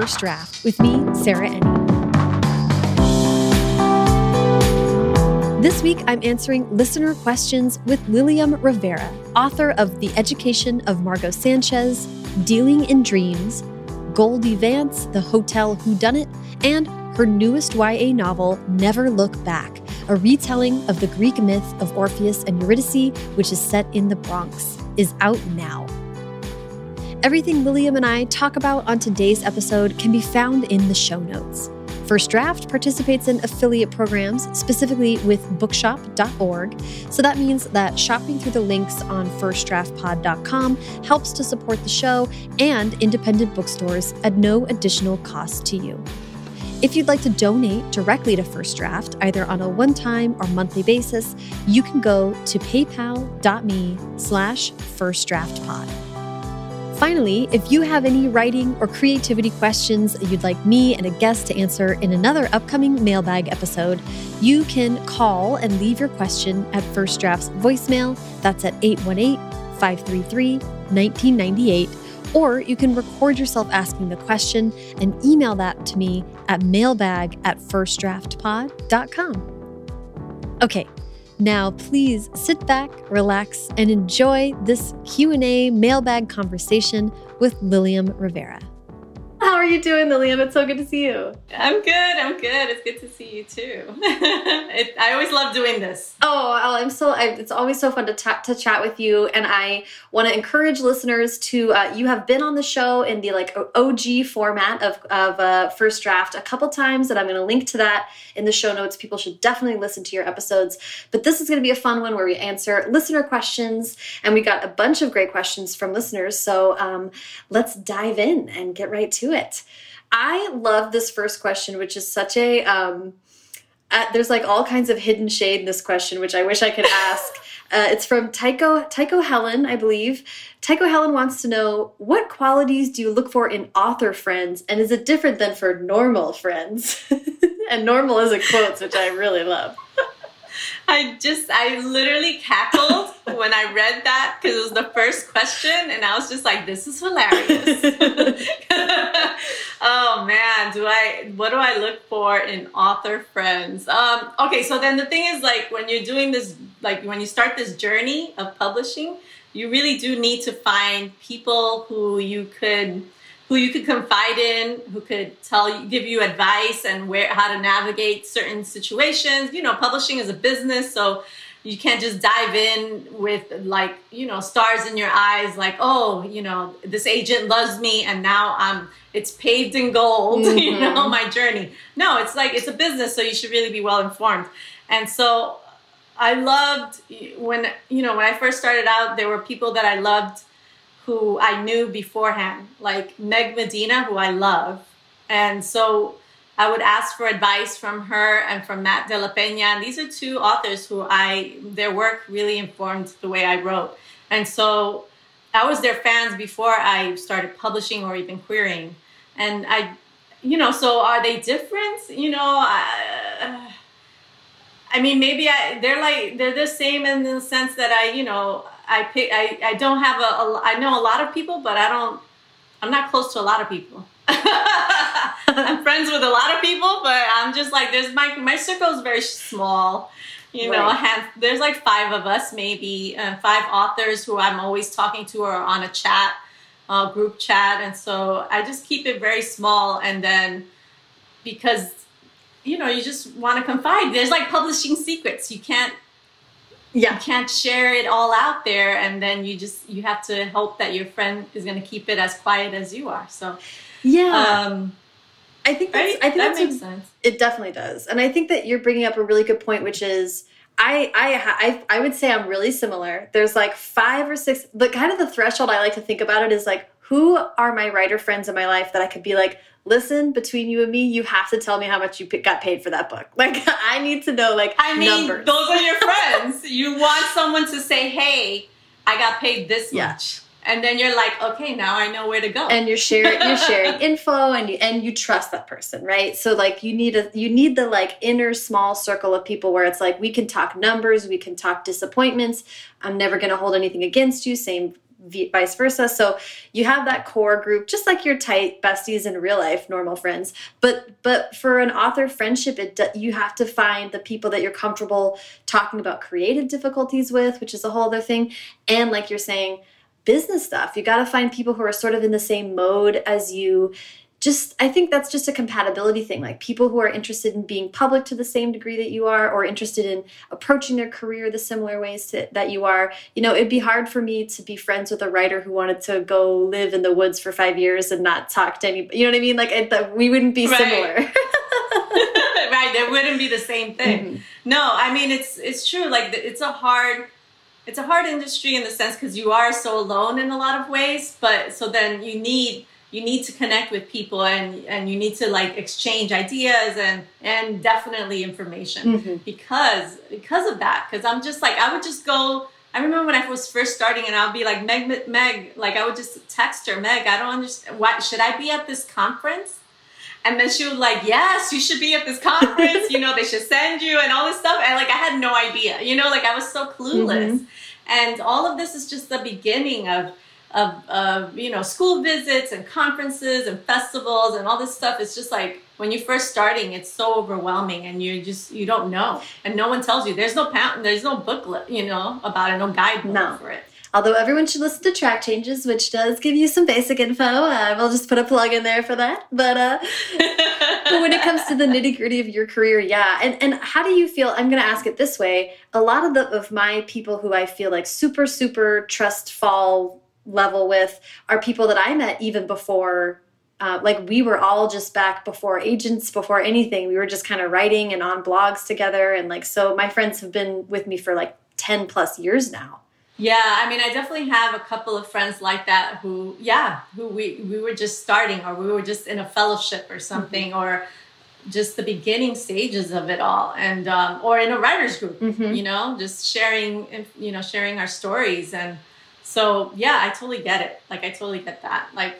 First Draft with me, Sarah Enni. This week, I'm answering listener questions with Lilliam Rivera, author of The Education of Margot Sanchez, Dealing in Dreams, Goldie Vance, The Hotel Whodunit, and her newest YA novel, Never Look Back, a retelling of the Greek myth of Orpheus and Eurydice, which is set in the Bronx, is out now. Everything Lilliam and I talk about on today's episode can be found in the show notes. First Draft participates in affiliate programs, specifically with bookshop.org. So that means that shopping through the links on firstdraftpod.com helps to support the show and independent bookstores at no additional cost to you. If you'd like to donate directly to First Draft, either on a one-time or monthly basis, you can go to paypal.me slash firstdraftpod. Finally, if you have any writing or creativity questions you'd like me and a guest to answer in another upcoming mailbag episode, you can call and leave your question at First Draft's voicemail. That's at 818 533 1998 or you can record yourself asking the question and email that to me at mailbag at firstdraftpod.com. Okay, now please sit back, relax, and enjoy this Q&A mailbag conversation with Lilliam Rivera. How are you doing, Lilliam? It's so good to see you. I'm good. I'm good. It's good to see you too. it, I always love doing this. Oh, I'm so. I, it's always so fun to to chat with you, and I want to encourage listeners to. Uh, you have been on the show in the like OG format of of uh, First Draft a couple times, and I'm going to link to that in the show notes. People should definitely listen to your episodes. But this is going to be a fun one where we answer listener questions, and we got a bunch of great questions from listeners. So um, let's dive in and get right to it. I love this first question, which is such a um, uh, there's like all kinds of hidden shade in this question, which I wish I could ask. Uh, it's from Tycho Tycho Helen, I believe. Tycho Helen wants to know what qualities do you look for in author friends, and is it different than for normal friends? and normal is a quotes, which I really love. I just, I literally cackled when I read that because it was the first question, and I was just like, "This is hilarious." oh man, do I? What do I look for in author friends? Um, okay, so then the thing is, like, when you're doing this, like, when you start this journey of publishing, you really do need to find people who you could who you could confide in, who could tell you, give you advice and where how to navigate certain situations. You know, publishing is a business, so you can't just dive in with like you know stars in your eyes, like oh you know this agent loves me and now I'm it's paved in gold. Mm-hmm. You know my journey. No, it's like it's a business, so you should really be well informed. And so I loved when you know when I first started out, there were people that I loved who I knew beforehand, like Meg Medina, who I love. And so I would ask for advice from her and from Matt De La Peña. And these are two authors who I, their work really informed the way I wrote. And so I was their fans before I started publishing or even querying. And I, you know, so are they different? You know, I, I mean, maybe I, they're like, they're the same in the sense that I, you know, I pick. I, I don't have a, a. I know a lot of people, but I don't. I'm not close to a lot of people. I'm friends with a lot of people, but I'm just like there's my my circle is very small. You know, hand, there's like five of us, maybe uh, five authors who I'm always talking to or on a chat, uh, group chat, and so I just keep it very small. And then because you know, you just want to confide. There's like publishing secrets. You can't yeah. you can't share it all out there and then you just you have to hope that your friend is going to keep it as quiet as you are so yeah um i think that's, right? i think that makes sense it definitely does and i think that you're bringing up a really good point which is I, I I I would say I'm really similar. There's like five or six, but kind of the threshold I like to think about it is like, who are my writer friends in my life that I could be like, listen, between you and me, you have to tell me how much you got paid for that book. Like, I need to know, like, I mean, numbers. those are your friends. you want someone to say, hey, I got paid this yeah. much. And then you're like, okay, now I know where to go. And you're sharing, you're sharing info, and you and you trust that person, right? So like, you need a you need the like inner small circle of people where it's like we can talk numbers, we can talk disappointments. I'm never going to hold anything against you. Same vice versa. So you have that core group, just like your tight besties in real life, normal friends. But but for an author friendship, it you have to find the people that you're comfortable talking about creative difficulties with, which is a whole other thing. And like you're saying, business stuff. You got to find people who are sort of in the same mode as you just I think that's just a compatibility thing. Like people who are interested in being public to the same degree that you are, or interested in approaching their career the similar ways to, that you are. You know, it'd be hard for me to be friends with a writer who wanted to go live in the woods for five years and not talk to anybody. You know what I mean? Like it, we wouldn't be right. similar. right, it wouldn't be the same thing. Mm -hmm. No, I mean it's it's true. Like it's a hard it's a hard industry in the sense because you are so alone in a lot of ways. But so then you need you need to connect with people and and you need to like exchange ideas and and definitely information mm-hmm. because because of that because i'm just like i would just go i remember when i was first starting and i'll be like meg meg like i would just text her meg i don't understand why should i be at this conference and then she was like yes you should be at this conference you know they should send you and all this stuff and like i had no idea you know like i was so clueless mm-hmm. and all of this is just the beginning of of, of you know school visits and conferences and festivals and all this stuff it's just like when you're first starting it's so overwhelming and you just you don't know and no one tells you there's no patent there's no booklet you know about it no guidebook no. for it Although everyone should listen to Track Changes, which does give you some basic info. Uh, we'll just put a plug in there for that. But, uh, but when it comes to the nitty gritty of your career, yeah. And and how do you feel? I'm going to ask it this way. A lot of the of my people who I feel like super super trust fall level with are people that I met even before uh, like we were all just back before agents, before anything. We were just kind of writing and on blogs together. And like, so my friends have been with me for like 10 plus years now. Yeah, I mean, I definitely have a couple of friends like that who, yeah, who we, we were just starting or we were just in a fellowship or something mm -hmm. or just the beginning stages of it all and um, or in a writers group mm -hmm. you know just sharing you know sharing our stories and so yeah, I totally get it. Like I totally get that. Like,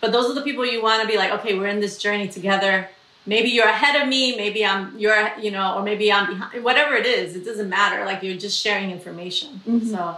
but those are the people you want to be like, okay, we're in this journey together. Maybe you're ahead of me. Maybe I'm, you're, you know, or maybe I'm behind. Whatever it is, it doesn't matter. Like you're just sharing information. Mm-hmm. So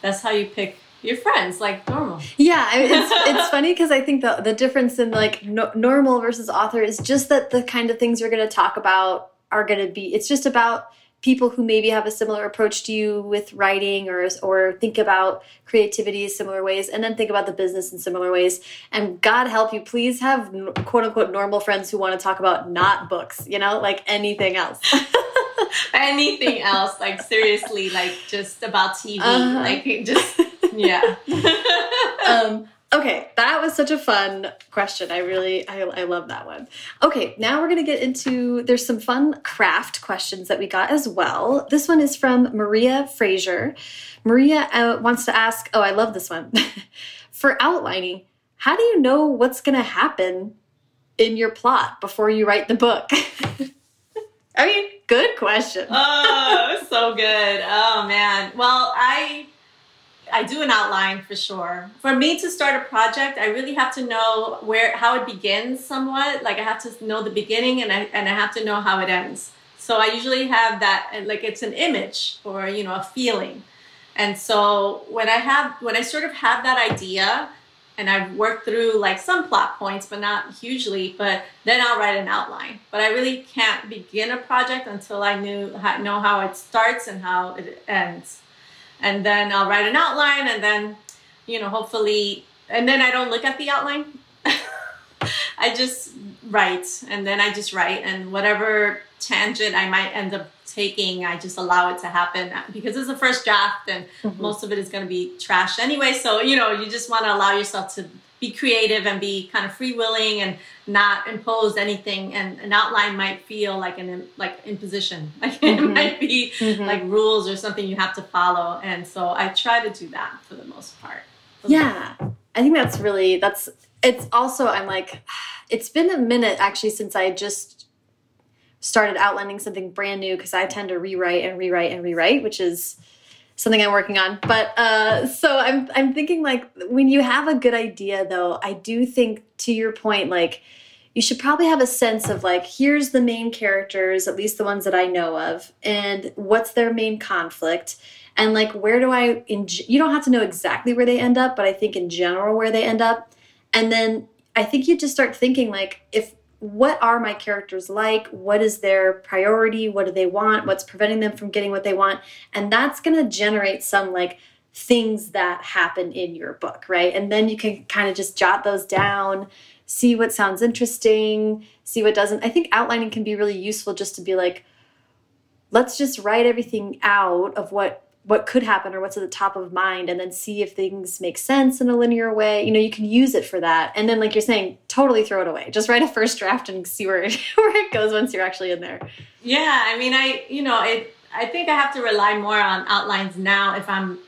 that's how you pick your friends like normal yeah it's, it's funny because i think the, the difference in like no, normal versus author is just that the kind of things you're going to talk about are going to be it's just about people who maybe have a similar approach to you with writing or or think about creativity similar ways and then think about the business in similar ways. And god help you please have quote unquote normal friends who want to talk about not books you know like anything else. Anything else like seriously like just about tv uh -huh. like just yeah. Um Okay, that was such a fun question. I really, I, I love that one. Okay, now we're going to get into, there's some fun craft questions that we got as well. This one is from Maria Fraser. Maria uh, wants to ask, oh, I love this one. For outlining, how do you know what's going to happen in your plot before you write the book? I mean, good question. oh, so good. Oh, man. Well, I I do an outline for sure. For me to start a project, I really have to know where how it begins somewhat. Like I have to know the beginning and I and I have to know how it ends. So I usually have that like it's an image or you know a feeling. And so when I have when I sort of have that idea and I've worked through like some plot points but not hugely, but then I'll write an outline. But I really can't begin a project until I knew know how it starts and how it ends and then I'll write an outline and then, you know, hopefully, and then I don't look at the outline. I just write and then I just write and whatever tangent I might end up taking, I just allow it to happen because it's the first draft and mm-hmm. most of it is going to be trash anyway. So, you know, you just want to allow yourself to be creative and be kind of free willing and not impose anything and an outline might feel like an like imposition like mm-hmm. it might be mm-hmm. like rules or something you have to follow and so i try to do that for the most part yeah i think that's really that's it's also i'm like it's been a minute actually since i just started outlining something brand new because i tend to rewrite and rewrite and rewrite which is something I'm working on. But uh, so I'm I'm thinking like when you have a good idea though, I do think to your point like you should probably have a sense of like here's the main characters, at least the ones that I know of, and what's their main conflict. and like where do i in, you don't have to know exactly where they end up but i think in general where they end up and then i think you just start thinking like if what are my characters like? What is their priority? What do they want? What's preventing them from getting what they want? And that's going to generate some like things that happen in your book right? And then you can kind of just jot those down see what sounds interesting see what doesn't. I think outlining can be really useful just to be like let's just write everything out of what what could happen or what's at the top of mind and then see if things make sense in a linear way you know you can use it for that and then like you're saying totally throw it away just write a first draft and see where it, where it goes once you're actually in there yeah i mean i you know it i think i have to rely more on outlines now if i'm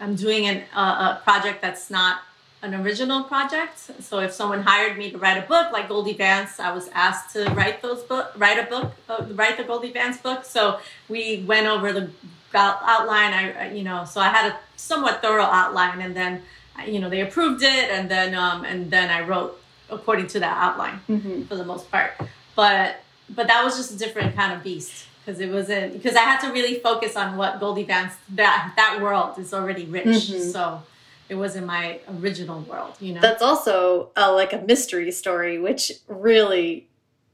i'm doing an, uh, a project that's not an original project. So if someone hired me to write a book like Goldie Vance, I was asked to write those book, write a book, uh, write the Goldie Vance book. So we went over the outline. I, you know, so I had a somewhat thorough outline, and then, you know, they approved it, and then, um, and then I wrote according to that outline mm-hmm. for the most part. But, but that was just a different kind of beast because it wasn't because I had to really focus on what Goldie Vance that that world is already rich. Mm-hmm. So it wasn't my original world you know that's also uh, like a mystery story which really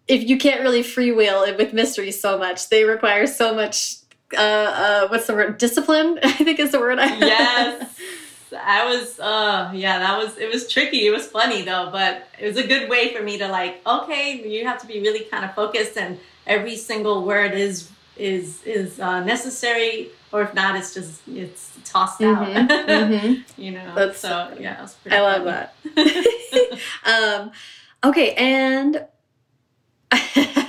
if you can't really freewheel it with mysteries so much they require so much uh, uh what's the word? Discipline i think is the word I yes. I was uh yeah that was it was tricky. It was funny though but it was a good way for me to like okay you have to be really kind of focused and every single word is is is uh, necessary or if not it's just it's tossed mm -hmm, out. Mm -hmm. you know That's, so yeah i love funny. that. Um, okay and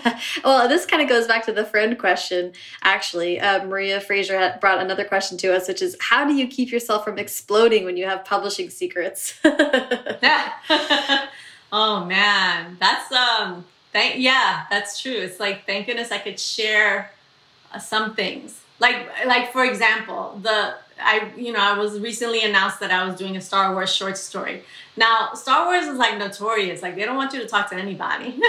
well this kind of goes back to the friend question actually. Uh, maria fraser had brought another question to us which is how do you keep yourself from exploding when you have publishing secrets? Oh man. That's um thank yeah that's true. It's like thank goodness i could share uh, some things. Like like for example the i you know i was recently announced that i was doing a star wars short story. Now star wars is like notorious. Like they don't want you to talk to anybody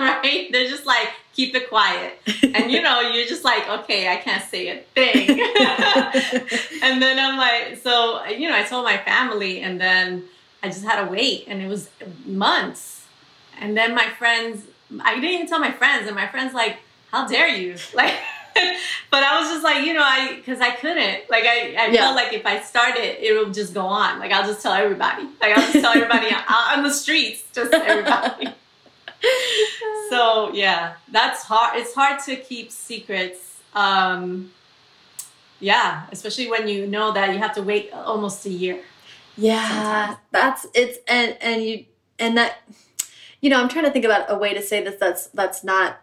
right? They're just like keep it quiet. And you know you're just like okay i can't say a thing. And then i'm like so you know i told my family and then i just had to wait and it was months. And then my friends i didn't even tell my friends and my friends like how dare you? Like but I was just like, you know, I because I couldn't. Like I, I yeah. felt like if I started, it will just go on. Like I'll just tell everybody. Like I'll just tell everybody on the streets, just everybody. so yeah, that's hard. It's hard to keep secrets. Um, yeah, especially when you know that you have to wait almost a year. Yeah, sometimes. that's it's and and you and that you know I'm trying to think about a way to say this that's that's not.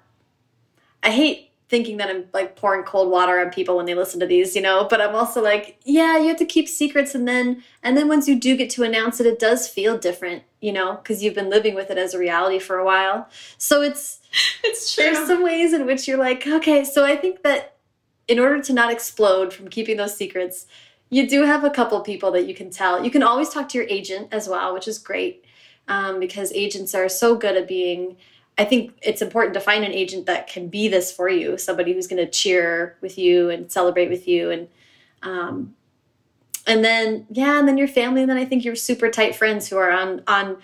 I hate thinking that I'm like pouring cold water on people when they listen to these, you know, but I'm also like, yeah, you have to keep secrets and then and then once you do get to announce it, it does feel different, you know, because you've been living with it as a reality for a while. So it's it's true. There's some ways in which you're like, okay, so I think that in order to not explode from keeping those secrets, you do have a couple people that you can tell. You can always talk to your agent as well, which is great um, because agents are so good at being I think it's important to find an agent that can be this for you, somebody who's going to cheer with you and celebrate with you, and um, and then yeah, and then your family, and then I think your super tight friends who are on on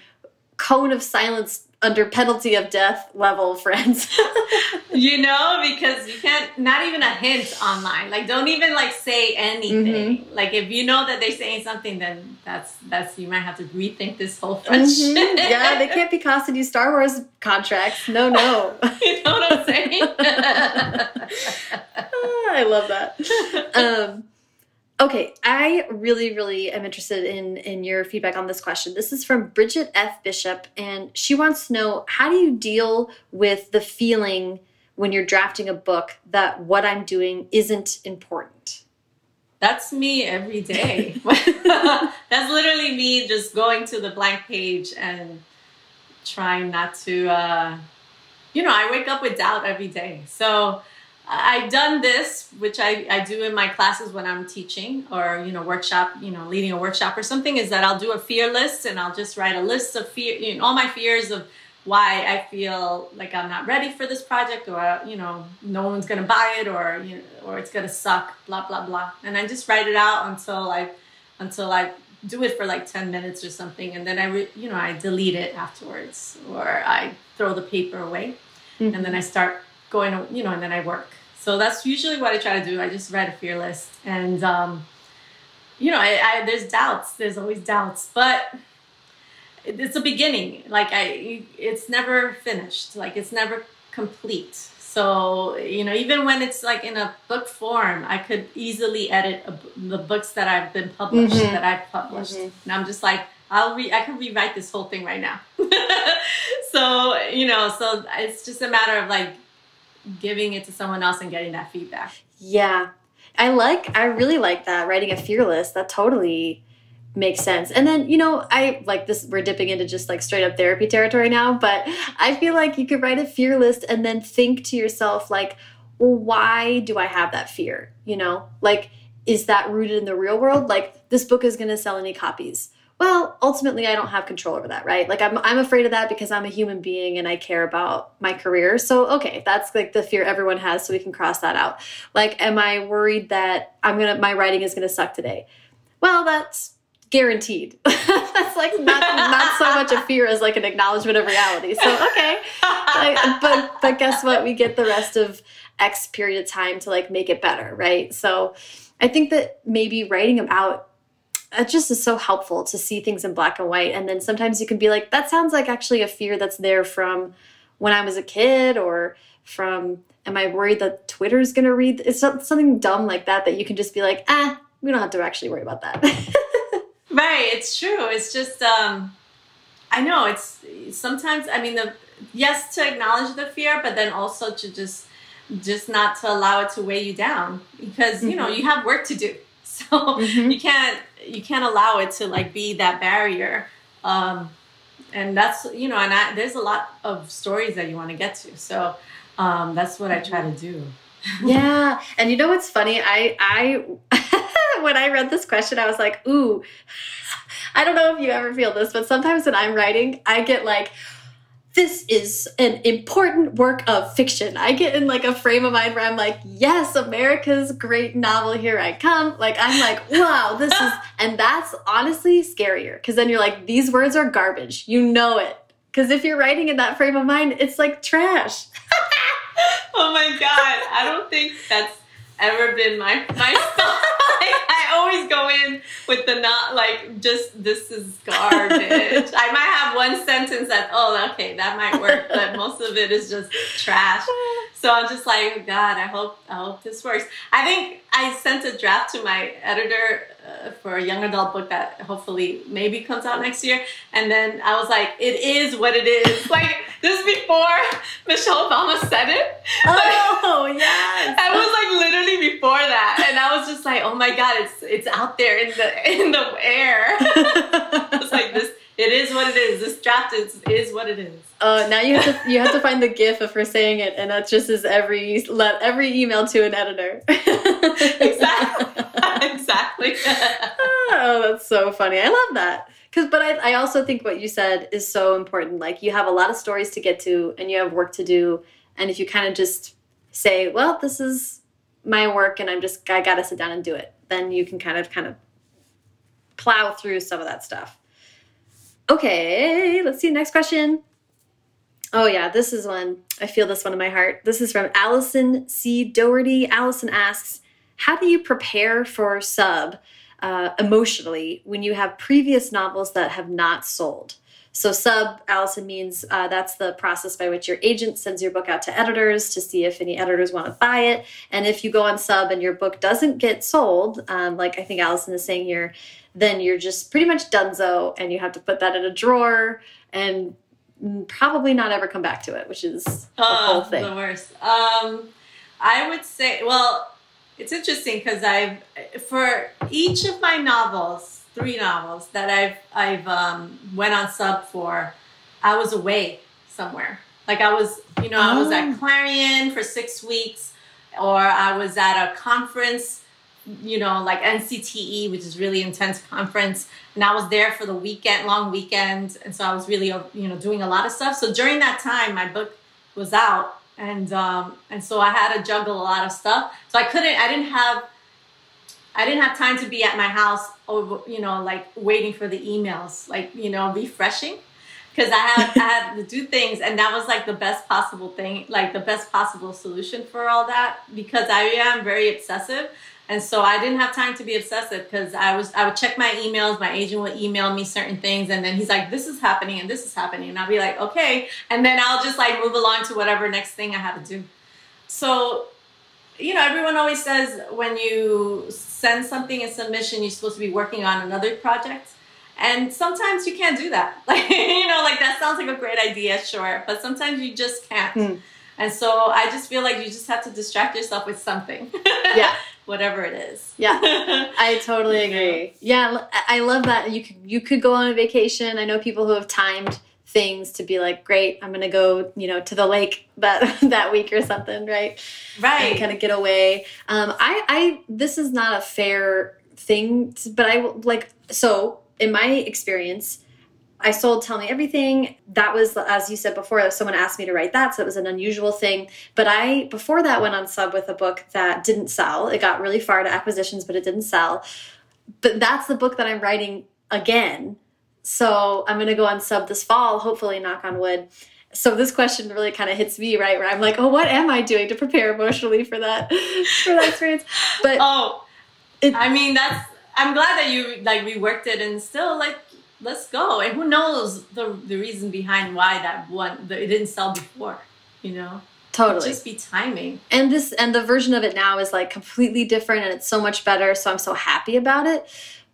cone of silence under penalty of death level friends. you know, because you can't not even a hint online. Like don't even like say anything. Mm-hmm. Like if you know that they're saying something, then that's that's you might have to rethink this whole friendship. Mm-hmm. Yeah, they can't be costing you Star Wars contracts. No, no. you know what I'm saying? I love that. Um Okay, I really, really am interested in in your feedback on this question. This is from Bridget F. Bishop, and she wants to know how do you deal with the feeling when you're drafting a book that what I'm doing isn't important? That's me every day. That's literally me just going to the blank page and trying not to, uh, you know, I wake up with doubt every day. So I've done this, which I, I do in my classes when I'm teaching or, you know, workshop, you know, leading a workshop or something is that I'll do a fear list and I'll just write a list of fear, you know, all my fears of why I feel like I'm not ready for this project or you know no one's gonna buy it or you know, or it's gonna suck blah blah blah and I just write it out until I until I do it for like 10 minutes or something and then I re, you know I delete it afterwards or I throw the paper away mm-hmm. and then I start going you know and then I work so that's usually what I try to do. I just write a fear list. And um, you know I, I there's doubts. There's always doubts. But it's a beginning. Like i it's never finished. Like it's never complete. So you know even when it's like in a book form i could easily edit a, the books that i've been published mm-hmm. that i've published. Mm-hmm. and i'm just like i'll re i can rewrite this whole thing right now. So you know so it's just a matter of like giving it to someone else and getting that feedback yeah i like i really like that writing a fear list that totally makes sense. And then, you know, I like this, we're dipping into just like straight up therapy territory now, but I feel like you could write a fear list and then think to yourself, like, well, why do I have that fear? You know, like, is that rooted in the real world? Like, this book is going to sell any copies. Well, ultimately, I don't have control over that, right? Like, I'm, I'm afraid of that because I'm a human being and I care about my career. So, okay, that's like the fear everyone has, so we can cross that out. Like, am I worried that I'm gonna, my writing is gonna suck today? Well, that's guaranteed. That's like not not so much a fear as like an acknowledgement of reality. So okay, but but guess what? We get the rest of X period of time to like make it better, right? So I think that maybe writing about it just is so helpful to see things in black and white, and then sometimes you can be like, that sounds like actually a fear that's there from when I was a kid or from am I worried that Twitter's going to read? It's something dumb like that that you can just be like, ah, we don't have to actually worry about that. Right, it's true. It's just um I know it's sometimes I mean the yes to acknowledge the fear, but then also to just just not to allow it to weigh you down because mm-hmm. you know mm-hmm. you have work to do. So mm-hmm. you can't you can't allow it to like be that barrier. Um and that's you know and I, there's a lot of stories that you want to get to. So um that's what I try to do. yeah, and you know what's funny? I I when I read this question, I was like, ooh, I don't know if you ever feel this, but sometimes when I'm writing, I get like, this is an important work of fiction. I get in like a frame of mind where I'm like, yes, America's great novel, here I come. Like, I'm like, wow, this is, and that's honestly scarier because then you're like, these words are garbage. You know it. Because if you're writing in that frame of mind, it's like trash. oh my God. I don't think that's ever been my, my I always go in with the not like just this is garbage. I might have one sentence that oh okay that might work, but most of it is just trash. So I'm just like God, I hope I hope this works. I think I sent a draft to my editor uh, for a young adult book that hopefully maybe comes out next year, and then I was like, it is what it is. like this before Michelle Obama said it. Oh yes. I was like literally before that, and I was just like, oh my God, it's it's out there in the in the air. it's like this. It is what it is. This draft is is what it is. Uh, now you have to you have to find the GIF of her saying it, and that just is every let every email to an editor. exactly. Exactly. oh, that's so funny. I love that. Cause, but I, I also think what you said is so important. Like you have a lot of stories to get to, and you have work to do, and if you kind of just say, "Well, this is my work, and I'm just I got to sit down and do it," then you can kind of kind of plow through some of that stuff. Okay, let's see. Next question. Oh yeah, this is one. I feel this one in my heart. This is from Allison C. Doherty. Allison asks, how do you prepare for sub uh, emotionally when you have previous novels that have not sold? So sub, Allison, means uh, that's the process by which your agent sends your book out to editors to see if any editors want to buy it. And if you go on sub and your book doesn't get sold, um, like I think Allison is saying here, then you're just pretty much donezo and you have to put that in a drawer and probably not ever come back to it, which is the uh, whole thing. The worst. Um, I would say, well, it's interesting because I've for each of my novels, three novels that I've I've um, went on sub for, I was away somewhere. Like I was, you know, oh. I was at oh. Clarion for six weeks, or I was at a conference you know, like NCTE, which is really intense conference. And I was there for the weekend, long weekend. And so I was really, you know, doing a lot of stuff. So during that time, my book was out. And, um, and so I had to juggle a lot of stuff. So I couldn't, I didn't have, I didn't have time to be at my house over, you know, like waiting for the emails, like, you know, refreshing because I had, I had to do things and that was like the best possible thing, like the best possible solution for all that because I am very obsessive. And so I didn't have time to be obsessive because I was I would check my emails. My agent would email me certain things, and then he's like, "This is happening and this is happening," and I'll be like, "Okay," and then I'll just like move along to whatever next thing I have to do. So, you know, everyone always says when you send something in submission, you're supposed to be working on another project. And sometimes you can't do that. Like, you know, like that sounds like a great idea, sure, but sometimes you just can't. Mm. And so I just feel like you just have to distract yourself with something. Yeah. Whatever it is. Yeah. I totally agree. Yeah, I love that. You could you could go on a vacation. I know people who have timed things to be like, great, I'm gonna go, you know, to the lake that that week or something, right? Right. And kind of get away. Um, I, I, this is not a fair thing, to, but I like so in my experience, I sold Tell Me Everything. That was, as you said before, someone asked me to write that, so it was an unusual thing. But I, before that, went on sub with a book that didn't sell. It got really far to acquisitions, but it didn't sell. But that's the book that I'm writing again. So I'm going to go on sub this fall, hopefully, knock on wood. So this question really kind of hits me, right? Where I'm like, oh, what am I doing to prepare emotionally for that, for that experience? But oh, it, I mean, that's. I'm glad that you like reworked it and still like let's go. And who knows the the reason behind why that one the, it didn't sell before, you know? Totally. just be timing. And this and the version of it now is like completely different and it's so much better. So I'm so happy about it.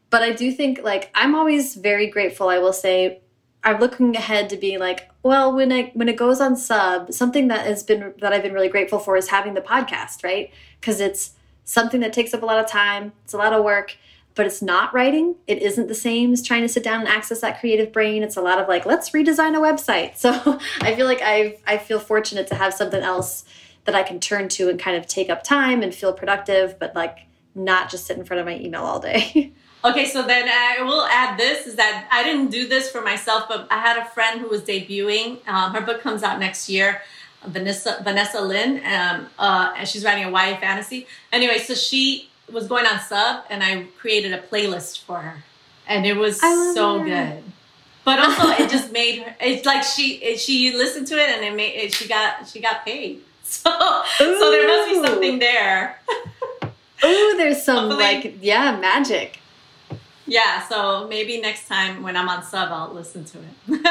But I do think like I'm always very grateful, I will say. I'm looking ahead to be like, well, when I when it goes on sub, something that has been that I've been really grateful for is having the podcast, right? Because it's something that takes up a lot of time, it's a lot of work but it's not writing. It isn't the same as trying to sit down and access that creative brain. It's a lot of like, let's redesign a website. So I feel like I I feel fortunate to have something else that I can turn to and kind of take up time and feel productive, but like not just sit in front of my email all day. Okay, so then I will add this is that I didn't do this for myself, but I had a friend who was debuting. Um, her book comes out next year. Vanessa Vanessa Lynn, um, uh, and she's writing a YA fantasy. Anyway, so she was going on sub and I created a playlist for her. And it was so good. But also it just made her it's like she it, she listened to it and it made it, she got she got paid. So Ooh. so there must be something there. Oh, there's some Hopefully. like yeah, magic yeah so maybe next time when i'm on sub i'll listen to it.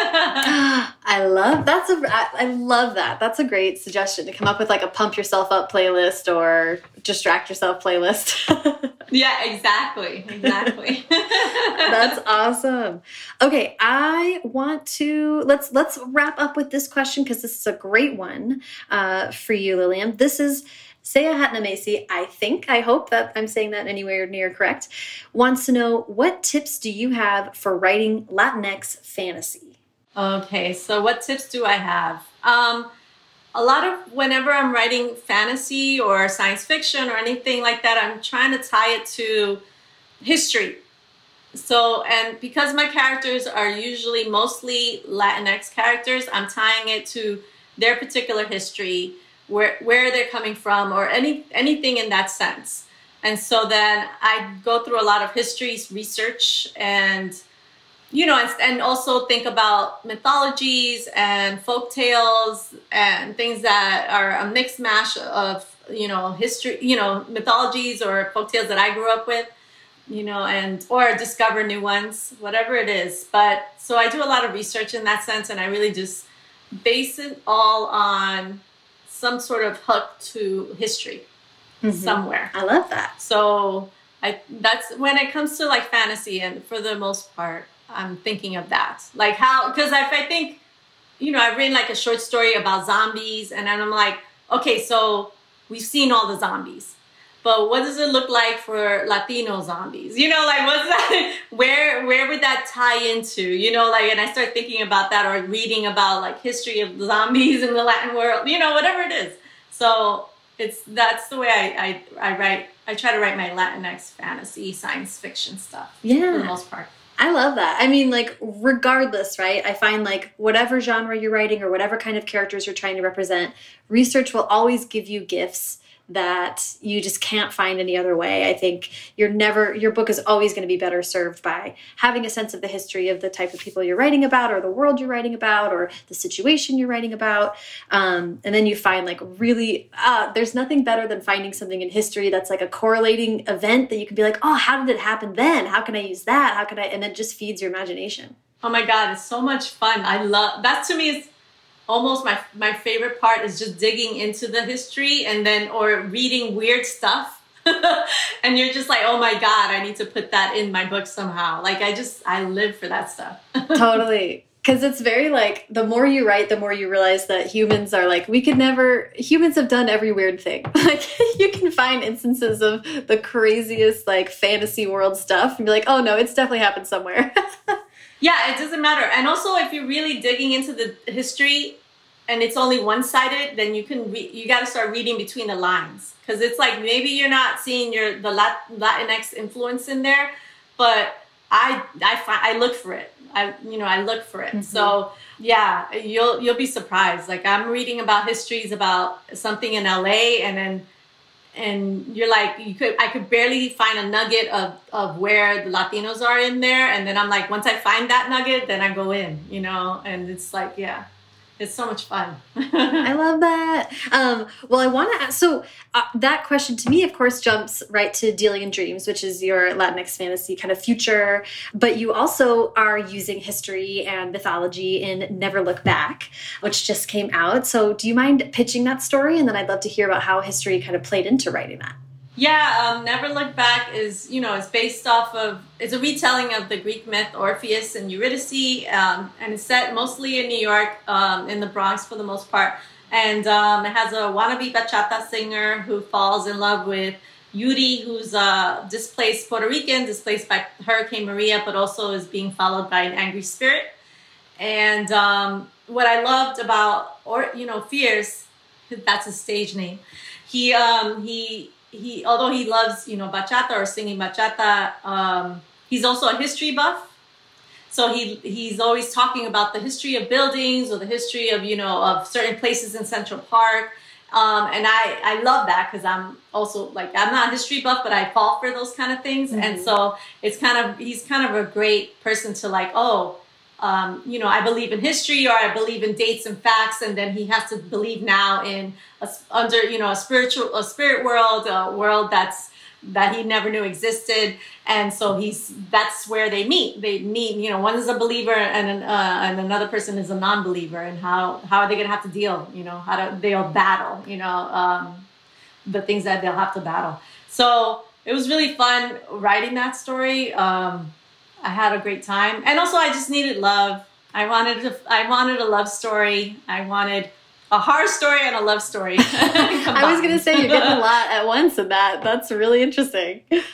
I love that's a i love that. That's a great suggestion to come up with like a pump yourself up playlist or distract yourself playlist. Yeah exactly exactly. That's awesome. Okay i want to let's let's wrap up with this question because this is a great one uh, for you Lilliam. This is Saya Hatnamesi, I think, I hope that I'm saying that anywhere near correct, wants to know what tips do you have for writing Latinx fantasy? Okay, so what tips do I have? Um, a lot of whenever I'm writing fantasy or science fiction or anything like that, I'm trying to tie it to history. So, and because my characters are usually mostly Latinx characters, I'm tying it to their particular history where where they're coming from or any anything in that sense. And so then I go through a lot of histories, research, and you know, and, and also think about mythologies and folk tales and things that are a mixed mash of you know history, you know, mythologies or folk tales that I grew up with you know, and or discover new ones, whatever it is. But so I do a lot of research in that sense, and I really just base it all on some sort of hook to history mm-hmm. somewhere. I love that. So I that's when it comes to like fantasy, and for the most part, I'm thinking of that. Like how because if I think, you know, I've written like a short story about zombies, and then I'm like, okay, so we've seen all the zombies but what does it look like for Latino zombies? You know, like what's that? Where where would that tie into? You know, like, and I start thinking about that or reading about like history of zombies in the Latin world. You know, whatever it is. So it's that's the way I I, I write I try to write my Latinx fantasy, science fiction stuff. Yeah. For the most part. I love that. I mean, like, regardless, right? I find like whatever genre you're writing or whatever kind of characters you're trying to represent, research will always give you gifts that you just can't find any other way. I think you're never, your book is always going to be better served by having a sense of the history of the type of people you're writing about, or the world you're writing about, or the situation you're writing about. Um, and then you find like really, uh, there's nothing better than finding something in history that's like a correlating event that you can be like, oh, how did it happen then? How can I use that? How can I? And it just feeds your imagination. Oh my God, it's so much fun. I love that to me is almost my my favorite part is just digging into the history and then or reading weird stuff. And you're just like oh my god i need to put that in my book somehow. Like i just i live for that stuff. Totally. Because it's very like the more you write the more you realize that humans are like we could never humans have done every weird thing. Like you can find instances of the craziest like fantasy world stuff and be like oh no it's definitely happened somewhere yeah, it doesn't matter. And also, if you're really digging into the history and it's only one-sided, then you can re- you got to start reading between the lines because it's like maybe you're not seeing your the Lat- Latinx influence in there, but I I find I look for it. I you know I look for it. Mm-hmm. So yeah, you'll you'll be surprised. Like I'm reading about histories about something in LA, and then and you're like you could i could barely find a nugget of of where the latinos are in there. And then i'm like once i find that nugget then i go in you know? And it's like yeah it's so much fun. I love that. Um, well, I want to ask, so uh, that question to me, of course, jumps right to Dealing in Dreams, which is your Latinx fantasy kind of future. But you also are using history and mythology in Never Look Back, which just came out. So do you mind pitching that story? And then I'd love to hear about how history kind of played into writing that. Yeah, um, Never Look Back is, you know, it's based off of, it's a retelling of the Greek myth Orpheus and Eurydice, um, and it's set mostly in New York, um, in the Bronx for the most part. And um, it has a wannabe bachata singer who falls in love with Eury, who's a displaced Puerto Rican, displaced by Hurricane Maria, but also is being followed by an angry spirit. And um, what I loved about, or you know, Fierce, that's his stage name. He um, he he although he loves you know bachata or singing bachata um, he's also a history buff. So he he's always talking about the history of buildings or the history of you know of certain places in central park. Um, and i i love that because i'm also like i'm not a history buff but i fall for those kind of things. Mm-hmm. and so it's kind of he's kind of a great person to like oh um, you know, I believe in history or I believe in dates and facts, and then he has to believe now in a, under you know a spiritual a spirit world, a world that's that he never knew existed, and so he's that's where they meet. They meet, you know, one is a believer and uh, and another person is a non-believer, and how how are they going to have to deal? You know, how do they'll battle? You know, um, the things that they'll have to battle. So it was really fun writing that story. Um, I had a great time, and also I just needed love. I wanted to, I wanted a love story. I wanted a horror story and a love story. I was gonna say you're getting a lot at once in that. That's really interesting. it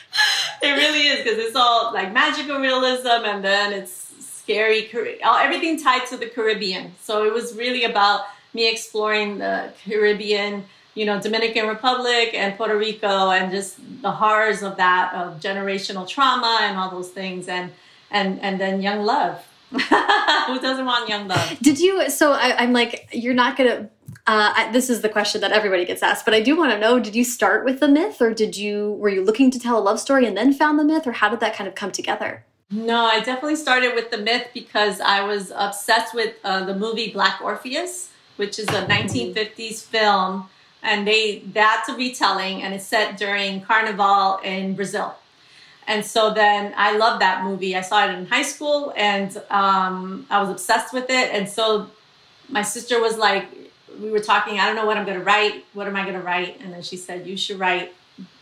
really is because it's all like magical realism, and then it's scary. Everything tied to the Caribbean. So it was really about me exploring the Caribbean you know, Dominican Republic and Puerto Rico and just the horrors of that, of generational trauma and all those things. And, and, and then young love. Who doesn't want young love? Did you, so I, am like, you're not going to, uh, I, this is the question that everybody gets asked, but I do want to know, did you start with the myth or did you, were you looking to tell a love story and then found the myth or how did that kind of come together? No, I definitely started with the myth because I was obsessed with uh, the movie Black Orpheus, which is a 1950s film and they that's a retelling and it's set during carnival in brazil. And so then i love that movie. I saw it in high school and um, i was obsessed with it. And so my sister was like we were talking i don't know what i'm going to write. What am i going to write? And then she said you should write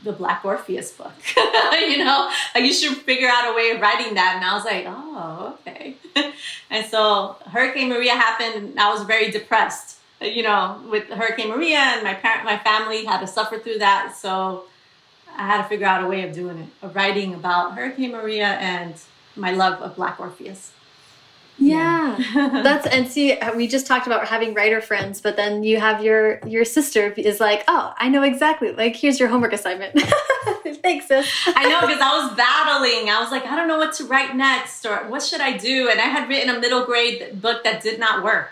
the black orpheus book. You know? Like you should figure out a way of writing that. And i was like oh okay. And so hurricane maria happened and i was very depressed you know, with Hurricane Maria and my parent, my family had to suffer through that. So I had to figure out a way of doing it, of writing about Hurricane Maria and my love of Black Orpheus. Yeah, that's and see, uh, we just talked about having writer friends, but then you have your your sister is like, oh, I know exactly. Like, here's your homework assignment. Thanks, sis. I know because I was battling. I was like, I don't know what to write next or what should I do. And I had written a middle grade book that did not work.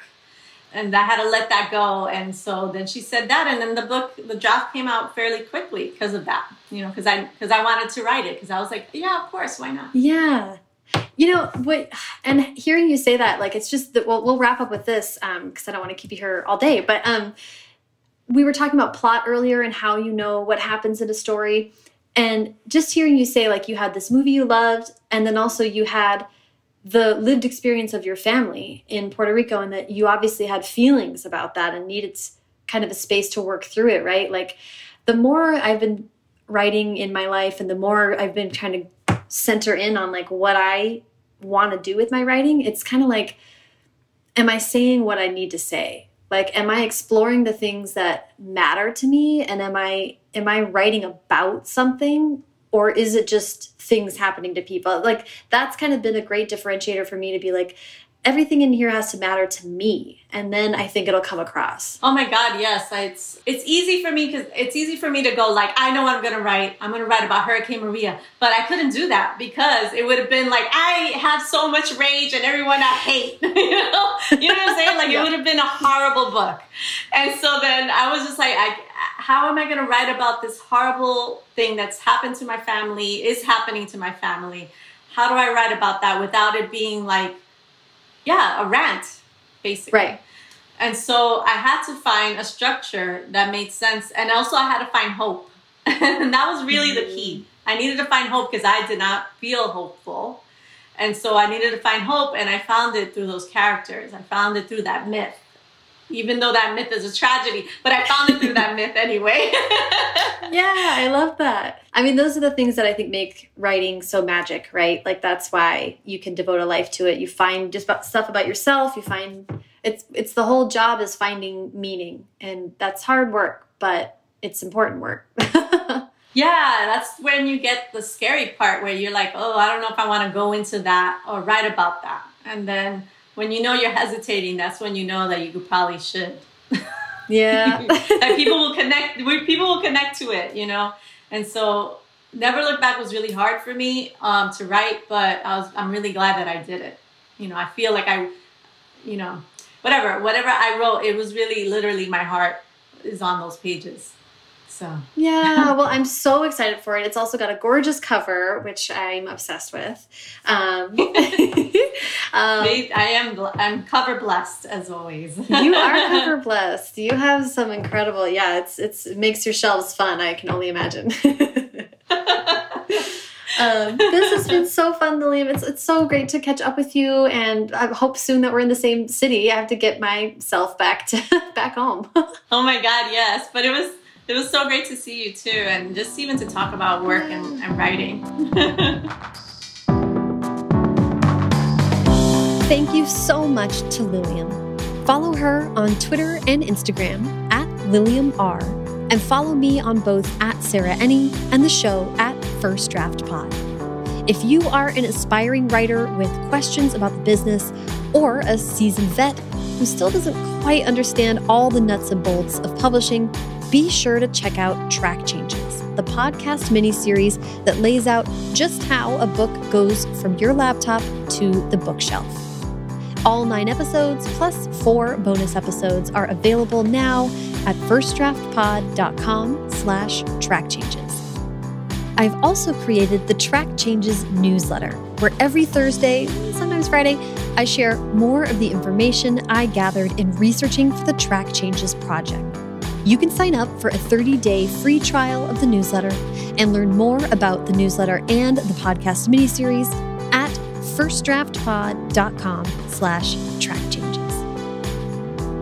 And I had to let that go. And so then she said that. And then the book, the draft came out fairly quickly because of that, you know, because I, because I wanted to write it. Because I was like, yeah, of course, why not? Yeah. You know what? And hearing you say that, like, it's just that. Well, we'll wrap up with this because um, I don't want to keep you here all day. But um, we were talking about plot earlier and how you know what happens in a story, and just hearing you say like you had this movie you loved, and then also you had the lived experience of your family in Puerto Rico, and that you obviously had feelings about that and needed kind of a space to work through it, right? Like, the more I've been writing in my life, and the more I've been trying to center in on like what I want to do with my writing, it's kind of like, am I saying what I need to say? Like, am I exploring the things that matter to me? And am I am I writing about something? Or is it just things happening to people? Like that's kind of been a great differentiator for me to be like, everything in here has to matter to me and then i think it'll come across. Oh my god yes it's it's easy for me because it's easy for me to go like i know what i'm gonna write i'm gonna write about hurricane maria but i couldn't do that because it would have been like i have so much rage and everyone i hate you know? You know what i'm saying? Like yeah. it would have been a horrible book. And so then i was just like I, how am i gonna write about this horrible thing that's happened to my family is happening to my family? How do i write about that without it being like yeah, a rant, basically. Right. And so I had to find a structure that made sense. And also I had to find hope. and that was really the key. I needed to find hope because I did not feel hopeful. And so I needed to find hope, and I found it through those characters. I found it through that myth even though that myth is a tragedy, but I found it through that myth anyway. yeah, I love that. I mean, those are the things that I think make writing so magic, right? Like that's why you can devote a life to it. You find just about stuff about yourself. You find it's it's the whole job is finding meaning, and that's hard work, but it's important work. yeah, that's when you get the scary part where you're like, oh, I don't know if I want to go into that or write about that, and then when you know you're hesitating, that's when you know that you probably should. Yeah. that people will connect, people will connect to it, you know? And so Never Look Back was really hard for me um, to write, but I was, I'm really glad that I did it. You know, I feel like I, you know, whatever, whatever I wrote, it was really literally my heart is on those pages. So yeah, well, I'm so excited for it. It's also got a gorgeous cover, which I'm obsessed with. Um, um, I am I'm cover blessed as always. you are cover blessed. You have some incredible. Yeah, it's it's it makes your shelves fun. I can only imagine. Um, this has been so fun, Lilliam. It's it's so great to catch up with you, and I hope soon that we're in the same city. I have to get myself back to back home. oh my God, yes! But it was it was so great to see you too, and just even to talk about work and, and writing. Thank you so much to Lilliam. Follow her on Twitter and Instagram at Lilliam R, and follow me on both at Sarah Enni and the show at First Draft Pod. If you are an aspiring writer with questions about the business or a seasoned vet who still doesn't quite understand all the nuts and bolts of publishing, be sure to check out Track Changes, the podcast mini series that lays out just how a book goes from your laptop to the bookshelf. All nine episodes plus four bonus episodes are available now at firstdraftpod.com slash track changes. I've also created the Track Changes newsletter, where every Thursday, sometimes Friday, I share more of the information I gathered in researching for the Track Changes project. You can sign up for a 30-day free trial of the newsletter and learn more about the newsletter and the podcast miniseries at firstdraftpod.com slash track changes.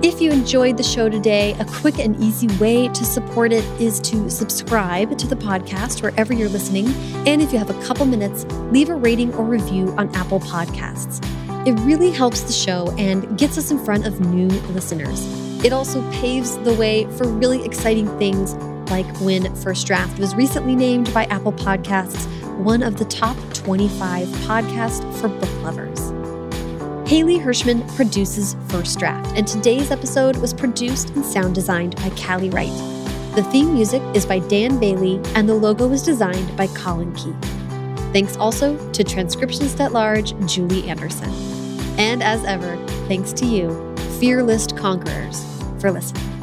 If you enjoyed the show today, a quick and easy way to support it is to subscribe to the podcast wherever you're listening. And if you have a couple minutes, leave a rating or review on Apple Podcasts. It really helps the show and gets us in front of new listeners. It also paves the way for really exciting things like when First Draft was recently named by Apple Podcasts one of the top 25 podcasts for book lovers. Haley Hirschman produces First Draft, and today's episode was produced and sound designed by Callie Wright. The theme music is by Dan Bailey, and the logo was designed by Colin Keith. Thanks also to transcriptionist at large Julie Anderson. And as ever, thanks to you, fearless conquerors, for listening.